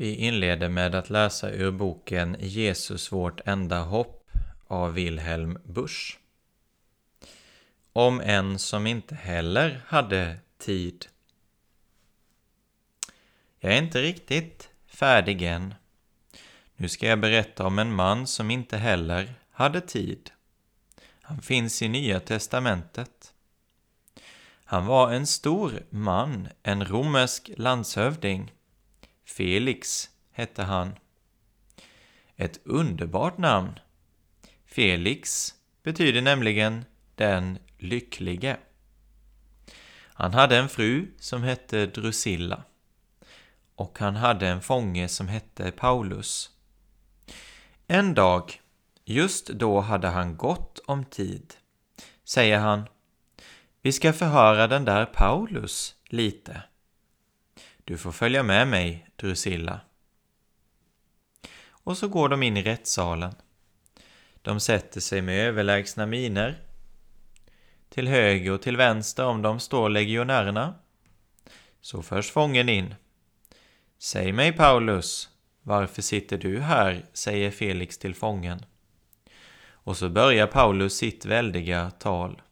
Vi inleder med att läsa ur boken Jesus vårt enda hopp av Wilhelm Busch. Om en som inte heller hade tid. Jag är inte riktigt färdig än. Nu ska jag berätta om en man som inte heller hade tid. Han finns i Nya testamentet. Han var en stor man, en romersk landshövding. Felix hette han. Ett underbart namn. Felix betyder nämligen den lycklige. Han hade en fru som hette Drusilla och han hade en fånge som hette Paulus. En dag, just då hade han gott om tid, säger han, vi ska förhöra den där Paulus lite. Du får följa med mig, Drusilla. Och så går de in i rättssalen. De sätter sig med överlägsna miner. Till höger och till vänster om dem står legionärerna. Så förs fången in. Säg mig, Paulus, varför sitter du här? säger Felix till fången. Och så börjar Paulus sitt väldiga tal.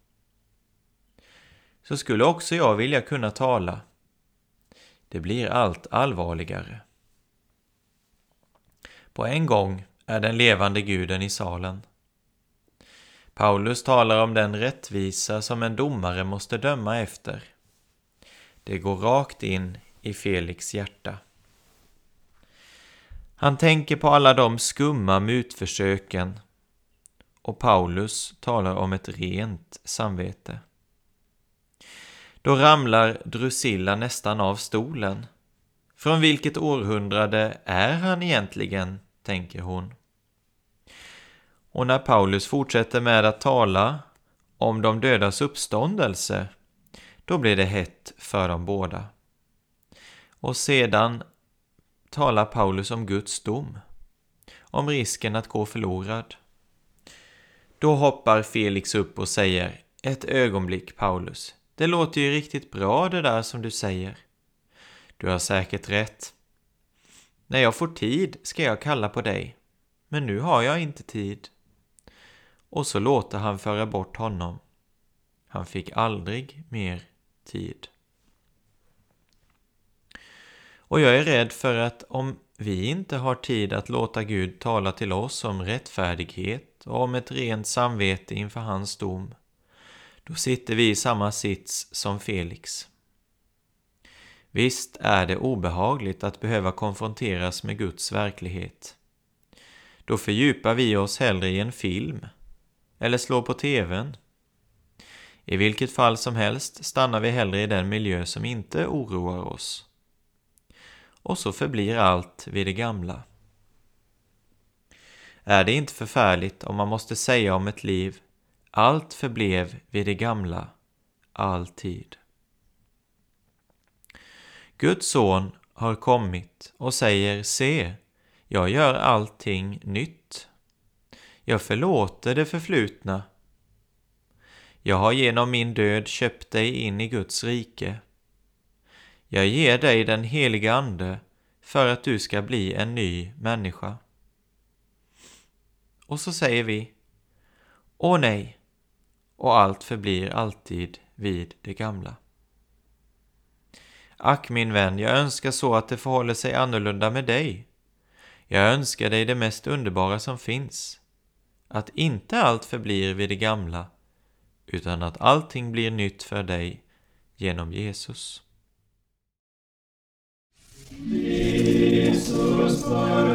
Så skulle också jag vilja kunna tala, det blir allt allvarligare. På en gång är den levande guden i salen. Paulus talar om den rättvisa som en domare måste döma efter. Det går rakt in i Felix hjärta. Han tänker på alla de skumma mutförsöken och Paulus talar om ett rent samvete. Då ramlar Drusilla nästan av stolen. Från vilket århundrade är han egentligen, tänker hon. Och när Paulus fortsätter med att tala om de dödas uppståndelse, då blir det hett för dem båda. Och sedan talar Paulus om Guds dom, om risken att gå förlorad. Då hoppar Felix upp och säger Ett ögonblick, Paulus. Det låter ju riktigt bra det där som du säger. Du har säkert rätt. När jag får tid ska jag kalla på dig, men nu har jag inte tid. Och så låter han föra bort honom. Han fick aldrig mer tid. Och jag är rädd för att om vi inte har tid att låta Gud tala till oss om rättfärdighet och om ett rent samvete inför hans dom, då sitter vi i samma sits som Felix. Visst är det obehagligt att behöva konfronteras med Guds verklighet. Då fördjupar vi oss hellre i en film eller slår på TVn. I vilket fall som helst stannar vi hellre i den miljö som inte oroar oss. Och så förblir allt vid det gamla. Är det inte förfärligt om man måste säga om ett liv allt förblev vid det gamla, alltid. Guds son har kommit och säger Se, jag gör allting nytt. Jag förlåter det förflutna. Jag har genom min död köpt dig in i Guds rike. Jag ger dig den heliga Ande för att du ska bli en ny människa. Och så säger vi Åh nej, och allt förblir alltid vid det gamla. Ack min vän, jag önskar så att det förhåller sig annorlunda med dig. Jag önskar dig det mest underbara som finns, att inte allt förblir vid det gamla, utan att allting blir nytt för dig genom Jesus. Jesus var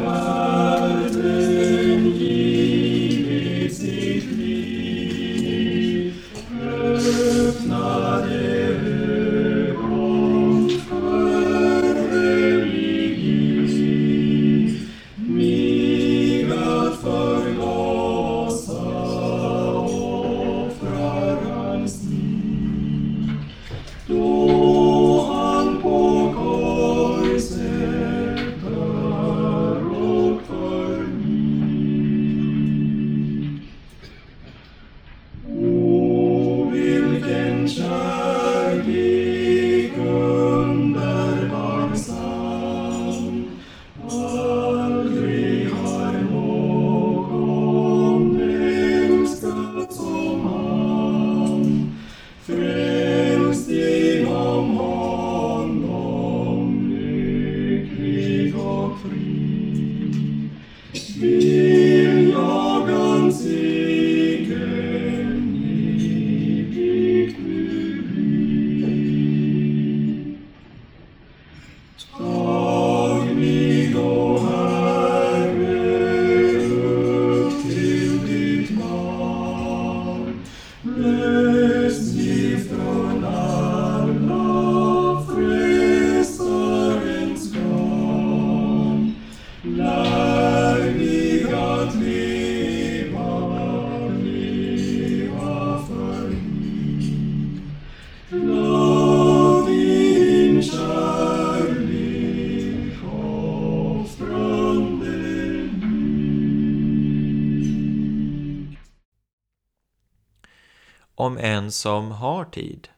som har tid.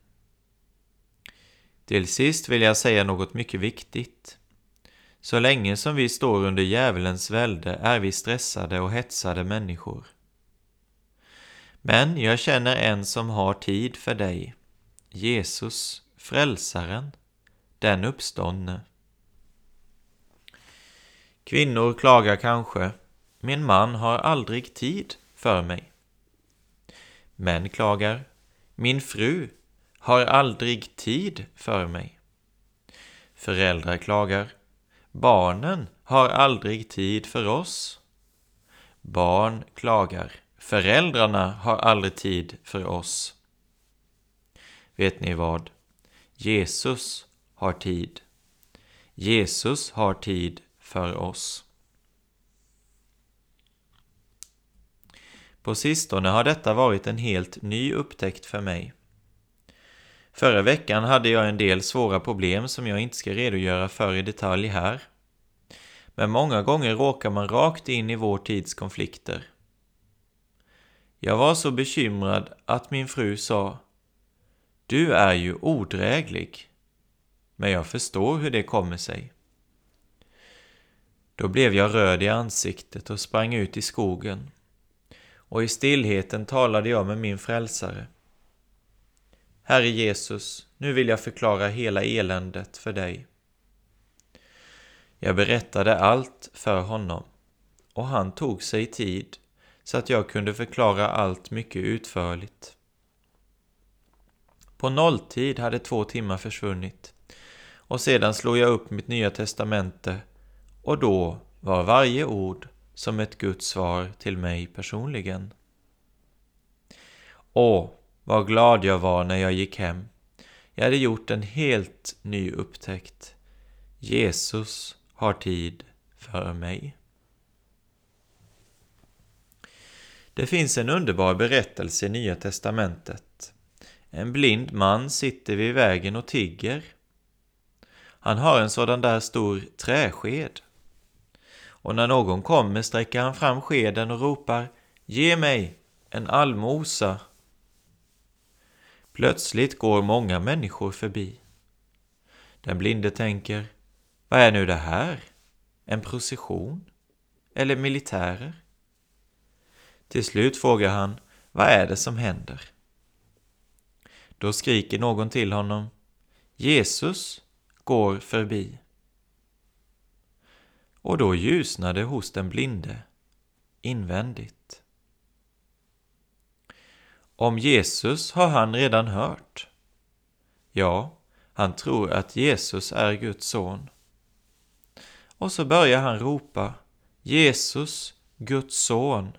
Till sist vill jag säga något mycket viktigt. Så länge som vi står under djävulens välde är vi stressade och hetsade människor. Men jag känner en som har tid för dig, Jesus, Frälsaren, den uppståndne. Kvinnor klagar kanske, min man har aldrig tid för mig. Män klagar, min fru har aldrig tid för mig. Föräldrar klagar, barnen har aldrig tid för oss. Barn klagar, föräldrarna har aldrig tid för oss. Vet ni vad? Jesus har tid. Jesus har tid för oss. På sistone har detta varit en helt ny upptäckt för mig. Förra veckan hade jag en del svåra problem som jag inte ska redogöra för i detalj här. Men många gånger råkar man rakt in i vår tids konflikter. Jag var så bekymrad att min fru sa Du är ju odräglig. Men jag förstår hur det kommer sig. Då blev jag röd i ansiktet och sprang ut i skogen och i stillheten talade jag med min frälsare. Herre Jesus, nu vill jag förklara hela eländet för dig. Jag berättade allt för honom och han tog sig tid så att jag kunde förklara allt mycket utförligt. På nolltid hade två timmar försvunnit och sedan slog jag upp mitt nya testamente och då var varje ord som ett Guds svar till mig personligen. Åh, vad glad jag var när jag gick hem. Jag hade gjort en helt ny upptäckt. Jesus har tid för mig. Det finns en underbar berättelse i Nya testamentet. En blind man sitter vid vägen och tigger. Han har en sådan där stor träsked och när någon kommer sträcker han fram skeden och ropar Ge mig en allmosa. Plötsligt går många människor förbi. Den blinde tänker Vad är nu det här? En procession? Eller militärer? Till slut frågar han Vad är det som händer? Då skriker någon till honom Jesus går förbi och då ljusnade hos den blinde invändigt. Om Jesus har han redan hört. Ja, han tror att Jesus är Guds son. Och så börjar han ropa Jesus, Guds son,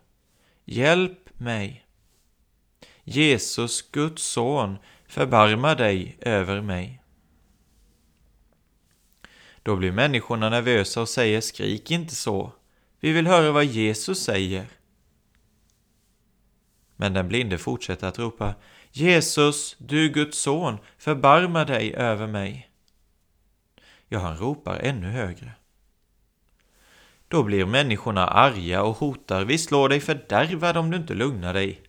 hjälp mig. Jesus, Guds son, förbarma dig över mig. Då blir människorna nervösa och säger skrik inte så. Vi vill höra vad Jesus säger. Men den blinde fortsätter att ropa Jesus, du Guds son, förbarma dig över mig. Ja, han ropar ännu högre. Då blir människorna arga och hotar Vi slår dig fördärvad om du inte lugnar dig.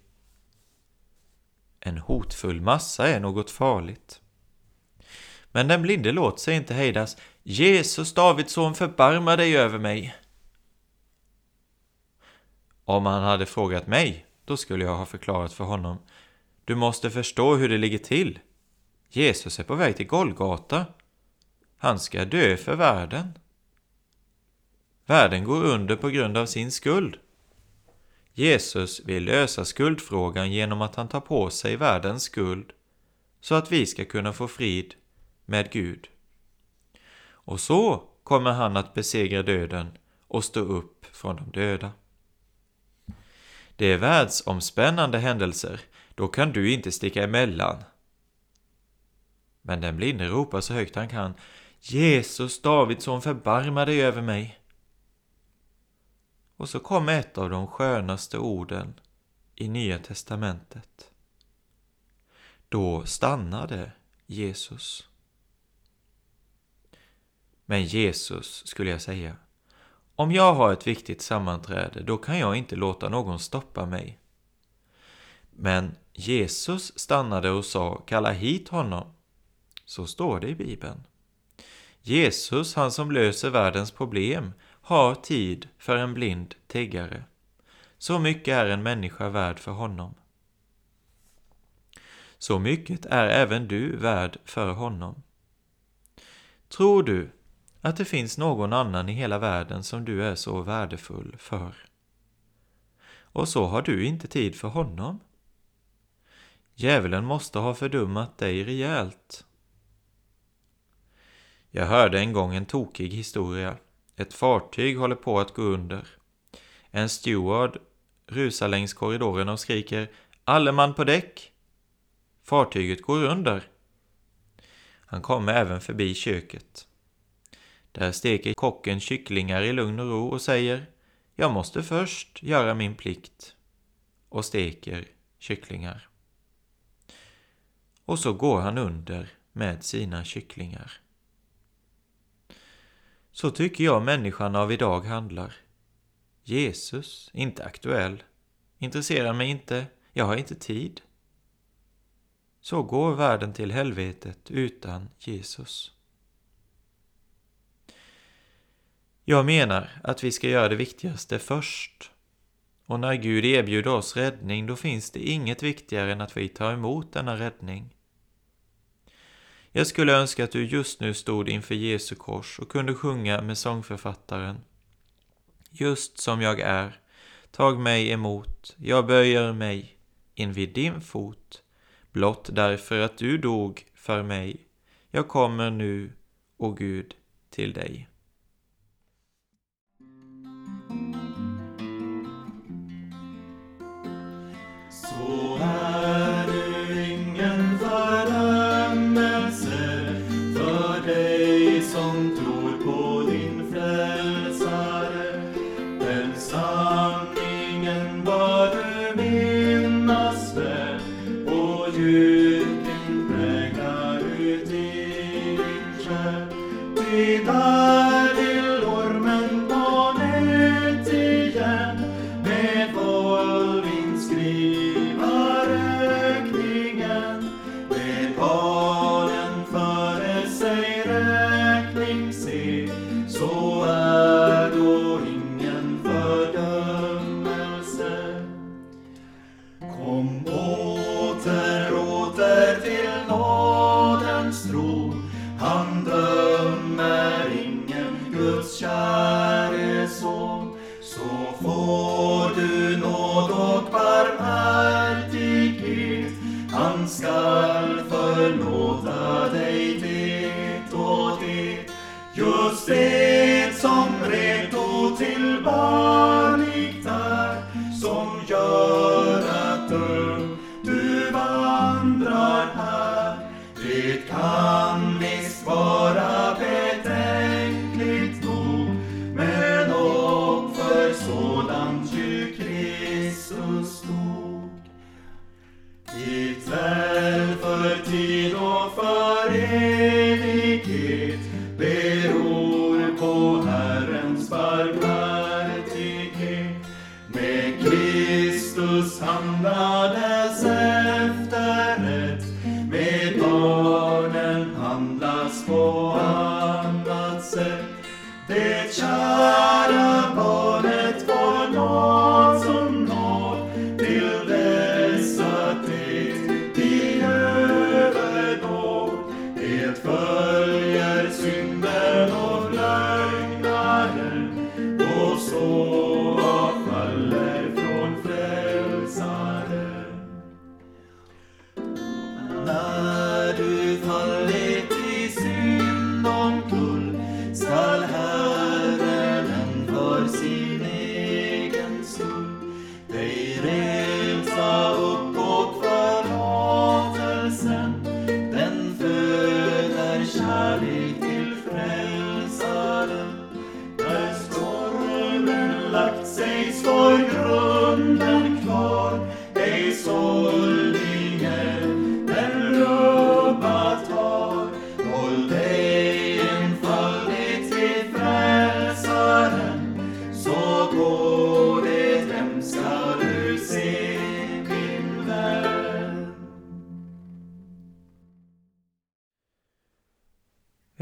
En hotfull massa är något farligt. Men den blinde låter sig inte hejdas. Jesus, Davids son, förbarma dig över mig. Om han hade frågat mig, då skulle jag ha förklarat för honom. Du måste förstå hur det ligger till. Jesus är på väg till Golgata. Han ska dö för världen. Världen går under på grund av sin skuld. Jesus vill lösa skuldfrågan genom att han tar på sig världens skuld så att vi ska kunna få frid med Gud. Och så kommer han att besegra döden och stå upp från de döda. Det är världsomspännande händelser, då kan du inte sticka emellan. Men den blinde ropar så högt han kan Jesus, Davidsson, förbarma dig över mig. Och så kom ett av de skönaste orden i Nya testamentet. Då stannade Jesus. Men Jesus, skulle jag säga, om jag har ett viktigt sammanträde, då kan jag inte låta någon stoppa mig. Men Jesus stannade och sa, kalla hit honom. Så står det i Bibeln. Jesus, han som löser världens problem, har tid för en blind tiggare. Så mycket är en människa värd för honom. Så mycket är även du värd för honom. Tror du att det finns någon annan i hela världen som du är så värdefull för? Och så har du inte tid för honom? Djävulen måste ha fördummat dig rejält. Jag hörde en gång en tokig historia. Ett fartyg håller på att gå under. En steward rusar längs korridoren och skriker Alle man på däck! Fartyget går under. Han kommer även förbi köket. Där steker kocken kycklingar i lugn och ro och säger Jag måste först göra min plikt och steker kycklingar. Och så går han under med sina kycklingar. Så tycker jag människan av idag handlar. Jesus, inte aktuell. Intresserar mig inte, jag har inte tid. Så går världen till helvetet utan Jesus. Jag menar att vi ska göra det viktigaste först. Och när Gud erbjuder oss räddning, då finns det inget viktigare än att vi tar emot denna räddning. Jag skulle önska att du just nu stod inför Jesu kors och kunde sjunga med sångförfattaren. Just som jag är, tag mig emot, jag böjer mig invid din fot, blott därför att du dog för mig. Jag kommer nu, o Gud, till dig.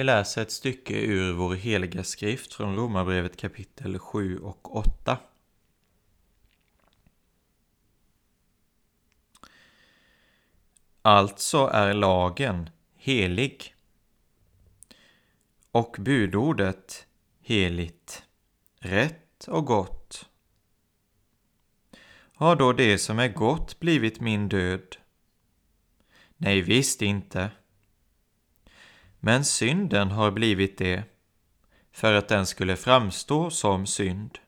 Vi läser ett stycke ur vår heliga skrift från Romarbrevet kapitel 7 och 8. Alltså är lagen helig och budordet heligt, rätt och gott. Har då det som är gott blivit min död? Nej, visst inte. Men synden har blivit det, för att den skulle framstå som synd.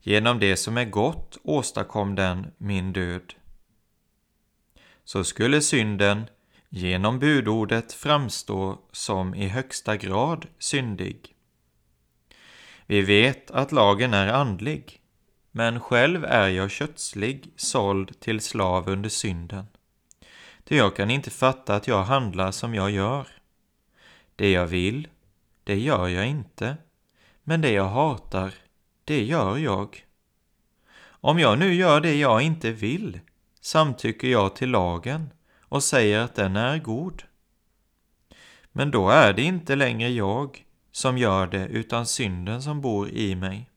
Genom det som är gott åstadkom den min död. Så skulle synden genom budordet framstå som i högsta grad syndig. Vi vet att lagen är andlig, men själv är jag kötslig, såld till slav under synden. Ty jag kan inte fatta att jag handlar som jag gör. Det jag vill, det gör jag inte, men det jag hatar, det gör jag. Om jag nu gör det jag inte vill, samtycker jag till lagen och säger att den är god. Men då är det inte längre jag som gör det, utan synden som bor i mig.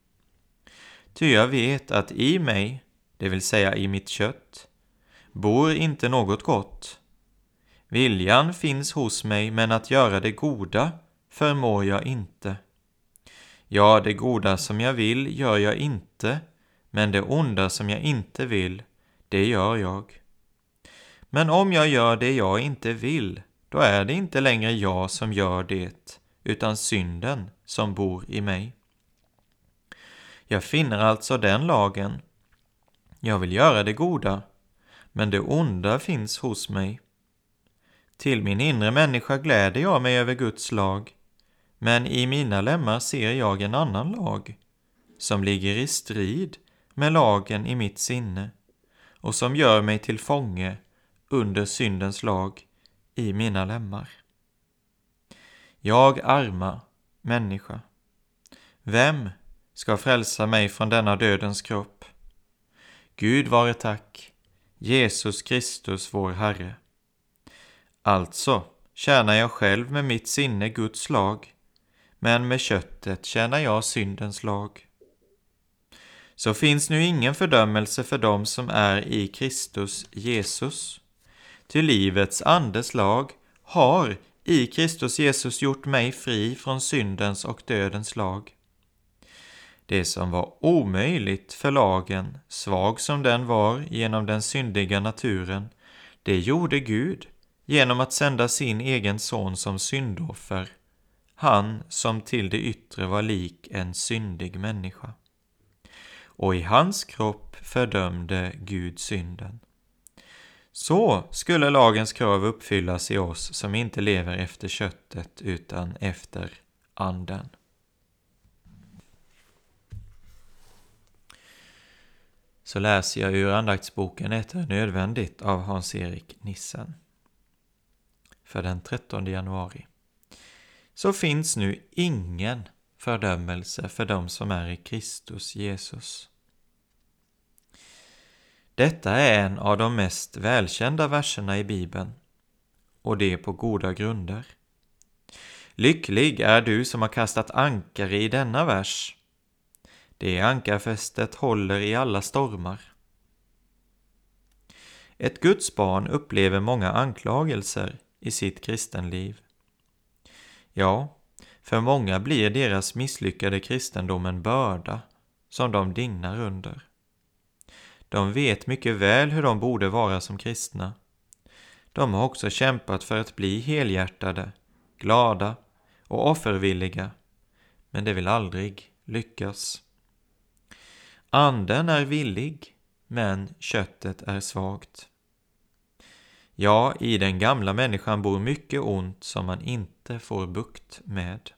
Ty jag vet att i mig, det vill säga i mitt kött, bor inte något gott. Viljan finns hos mig, men att göra det goda förmår jag inte. Ja, det goda som jag vill gör jag inte, men det onda som jag inte vill, det gör jag. Men om jag gör det jag inte vill, då är det inte längre jag som gör det, utan synden som bor i mig. Jag finner alltså den lagen. Jag vill göra det goda, men det onda finns hos mig. Till min inre människa gläder jag mig över Guds lag, men i mina lemmar ser jag en annan lag, som ligger i strid med lagen i mitt sinne och som gör mig till fånge under syndens lag i mina lemmar. Jag arma människa, vem ska frälsa mig från denna dödens kropp? Gud vare tack, Jesus Kristus vår Herre. Alltså tjänar jag själv med mitt sinne Guds lag, men med köttet tjänar jag syndens lag. Så finns nu ingen fördömelse för dem som är i Kristus Jesus. Ty livets andes lag har i Kristus Jesus gjort mig fri från syndens och dödens lag. Det som var omöjligt för lagen, svag som den var genom den syndiga naturen, det gjorde Gud genom att sända sin egen son som syndoffer. han som till det yttre var lik en syndig människa. Och i hans kropp fördömde Gud synden. Så skulle lagens krav uppfyllas i oss som inte lever efter köttet utan efter anden. Så läser jag ur andaktsboken Ett är nödvändigt av Hans-Erik Nissen. För den 13 januari. Så finns nu ingen fördömelse för dem som är i Kristus Jesus. Detta är en av de mest välkända verserna i Bibeln och det på goda grunder. Lycklig är du som har kastat ankare i denna vers. Det ankarfästet håller i alla stormar. Ett Guds barn upplever många anklagelser i sitt kristenliv. Ja, för många blir deras misslyckade kristendom en börda som de dignar under. De vet mycket väl hur de borde vara som kristna. De har också kämpat för att bli helhjärtade, glada och offervilliga, men det vill aldrig lyckas. Anden är villig, men köttet är svagt. Ja, i den gamla människan bor mycket ont som man inte får bukt med.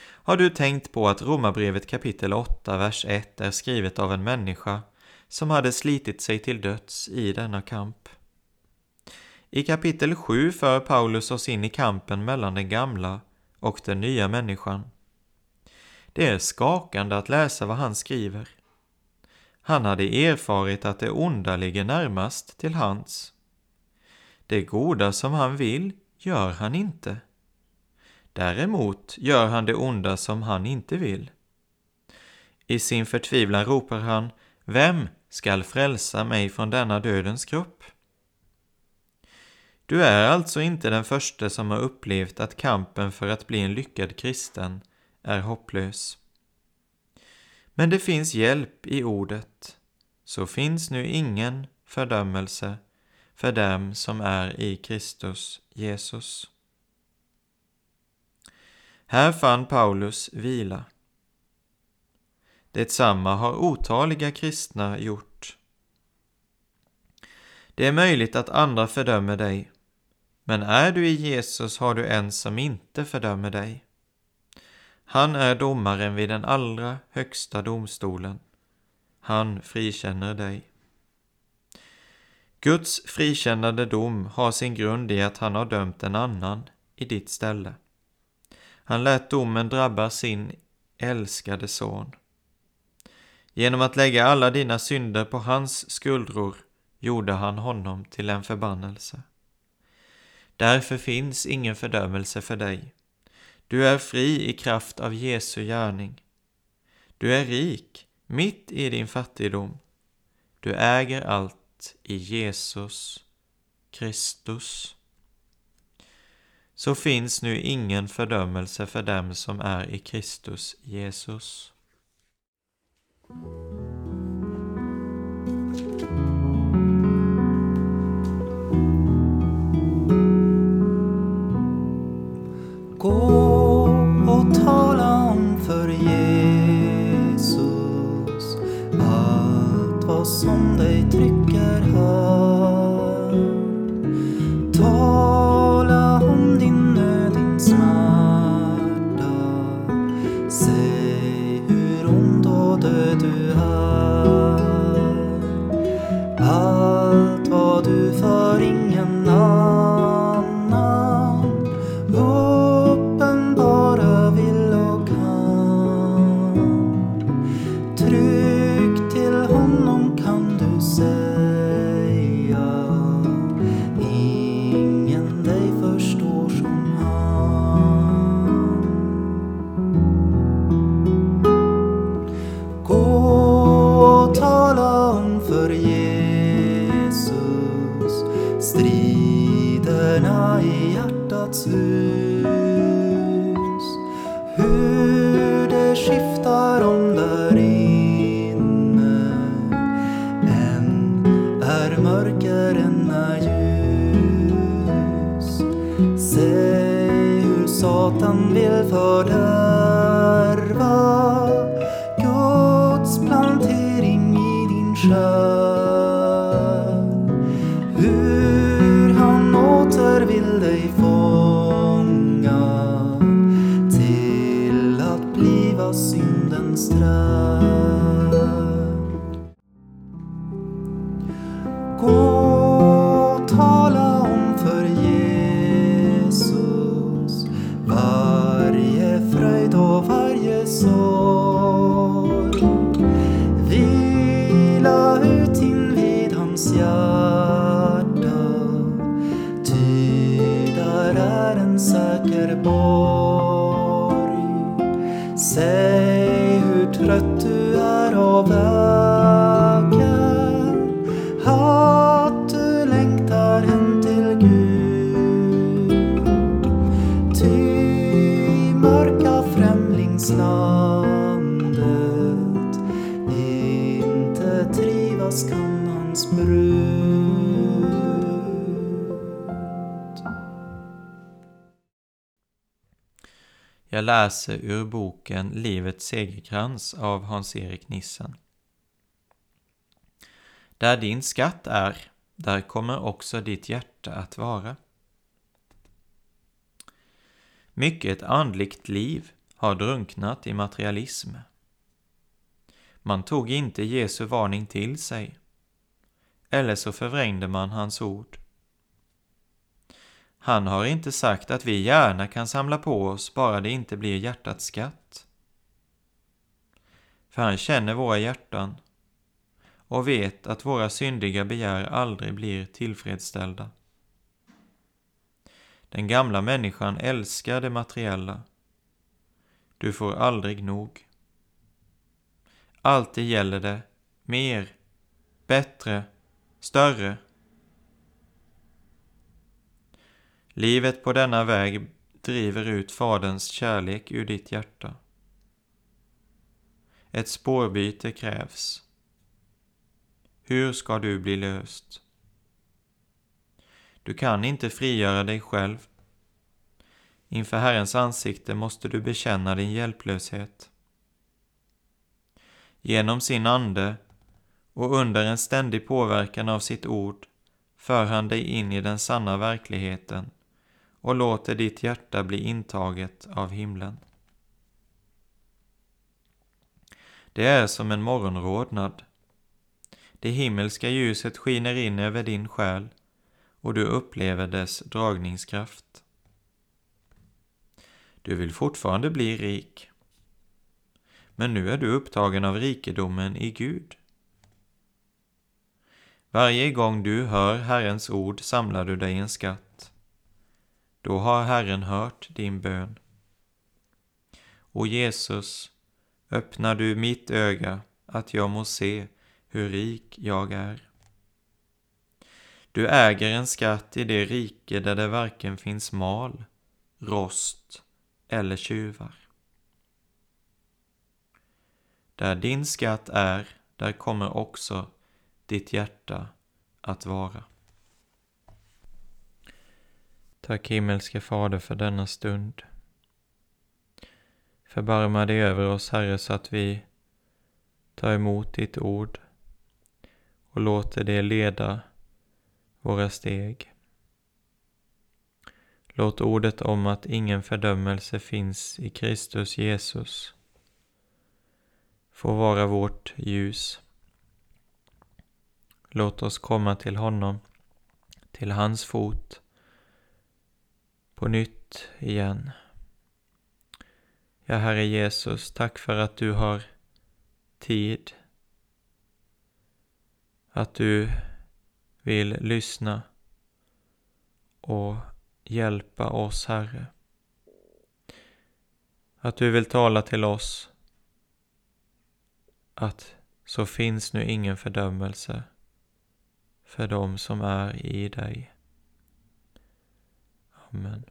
Har du tänkt på att Romarbrevet kapitel 8, vers 1 är skrivet av en människa som hade slitit sig till döds i denna kamp? I kapitel 7 för Paulus oss in i kampen mellan den gamla och den nya människan. Det är skakande att läsa vad han skriver. Han hade erfarit att det onda ligger närmast till hans. Det goda som han vill gör han inte. Däremot gör han det onda som han inte vill. I sin förtvivlan ropar han Vem skall frälsa mig från denna dödens kropp? Du är alltså inte den första som har upplevt att kampen för att bli en lyckad kristen är hopplös. Men det finns hjälp i ordet, så finns nu ingen fördömelse för dem som är i Kristus Jesus. Här fann Paulus vila. Detsamma har otaliga kristna gjort. Det är möjligt att andra fördömer dig, men är du i Jesus har du en som inte fördömer dig. Han är domaren vid den allra högsta domstolen. Han frikänner dig. Guds frikännande dom har sin grund i att han har dömt en annan i ditt ställe. Han lät domen drabba sin älskade son. Genom att lägga alla dina synder på hans skuldror gjorde han honom till en förbannelse. Därför finns ingen fördömelse för dig. Du är fri i kraft av Jesu gärning. Du är rik mitt i din fattigdom. Du äger allt i Jesus Kristus så finns nu ingen fördömelse för dem som är i Kristus Jesus. Du i landet inte trivas kan hans brud. Jag läser ur boken Livets segerkrans av Hans-Erik Nissen. Där din skatt är, där kommer också ditt hjärta att vara. Mycket andligt liv har drunknat i materialism. Man tog inte Jesu varning till sig, eller så förvrängde man hans ord. Han har inte sagt att vi gärna kan samla på oss bara det inte blir hjärtats skatt. För han känner våra hjärtan och vet att våra syndiga begär aldrig blir tillfredsställda. Den gamla människan älskar det materiella. Du får aldrig nog. Alltid gäller det mer, bättre, större. Livet på denna väg driver ut Faderns kärlek ur ditt hjärta. Ett spårbyte krävs. Hur ska du bli löst? Du kan inte frigöra dig själv. Inför Herrens ansikte måste du bekänna din hjälplöshet. Genom sin ande och under en ständig påverkan av sitt ord för han dig in i den sanna verkligheten och låter ditt hjärta bli intaget av himlen. Det är som en morgonrodnad. Det himmelska ljuset skiner in över din själ och du upplever dess dragningskraft. Du vill fortfarande bli rik. Men nu är du upptagen av rikedomen i Gud. Varje gång du hör Herrens ord samlar du dig en skatt. Då har Herren hört din bön. O Jesus, öppnar du mitt öga att jag må se hur rik jag är. Du äger en skatt i det rike där det varken finns mal, rost eller tjuvar. Där din skatt är, där kommer också ditt hjärta att vara. Tack himmelske Fader för denna stund. Förbarma dig över oss, Herre, så att vi tar emot ditt ord och låter det leda våra steg. Låt ordet om att ingen fördömelse finns i Kristus Jesus få vara vårt ljus. Låt oss komma till honom, till hans fot, på nytt igen. Ja, Herre Jesus, tack för att du har tid, att du vill lyssna och hjälpa oss, Herre. Att du vill tala till oss att så finns nu ingen fördömelse för dem som är i dig. Amen.